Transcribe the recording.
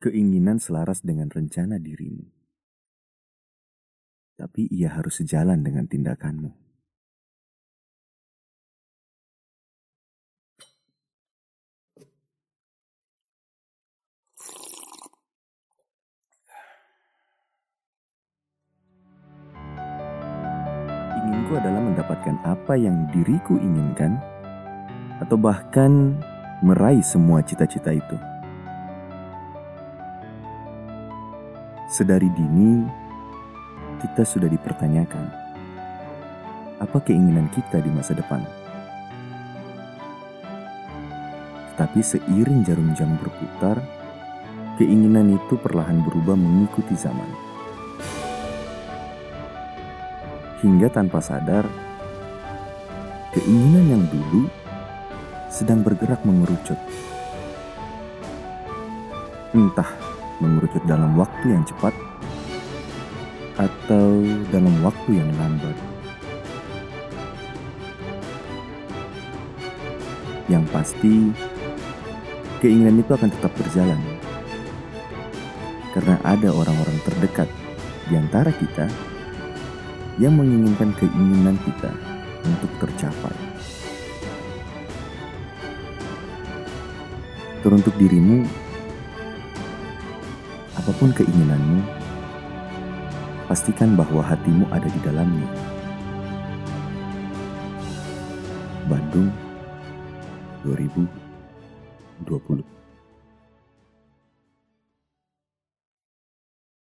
Keinginan selaras dengan rencana dirimu. Tapi ia harus sejalan dengan tindakanmu. Inginku adalah mendapatkan apa yang diriku inginkan, atau bahkan meraih semua cita-cita itu. Sedari dini, kita sudah dipertanyakan, apa keinginan kita di masa depan? Tetapi seiring jarum jam berputar, keinginan itu perlahan berubah mengikuti zaman. Hingga tanpa sadar, keinginan yang dulu sedang bergerak mengerucut. Entah mengerucut dalam waktu yang cepat atau dalam waktu yang lambat. Yang pasti, keinginan itu akan tetap berjalan. Karena ada orang-orang terdekat di antara kita yang menginginkan keinginan kita untuk tercapai. Teruntuk dirimu, apa pun keinginanmu, pastikan bahwa hatimu ada di dalamnya. Bandung 2020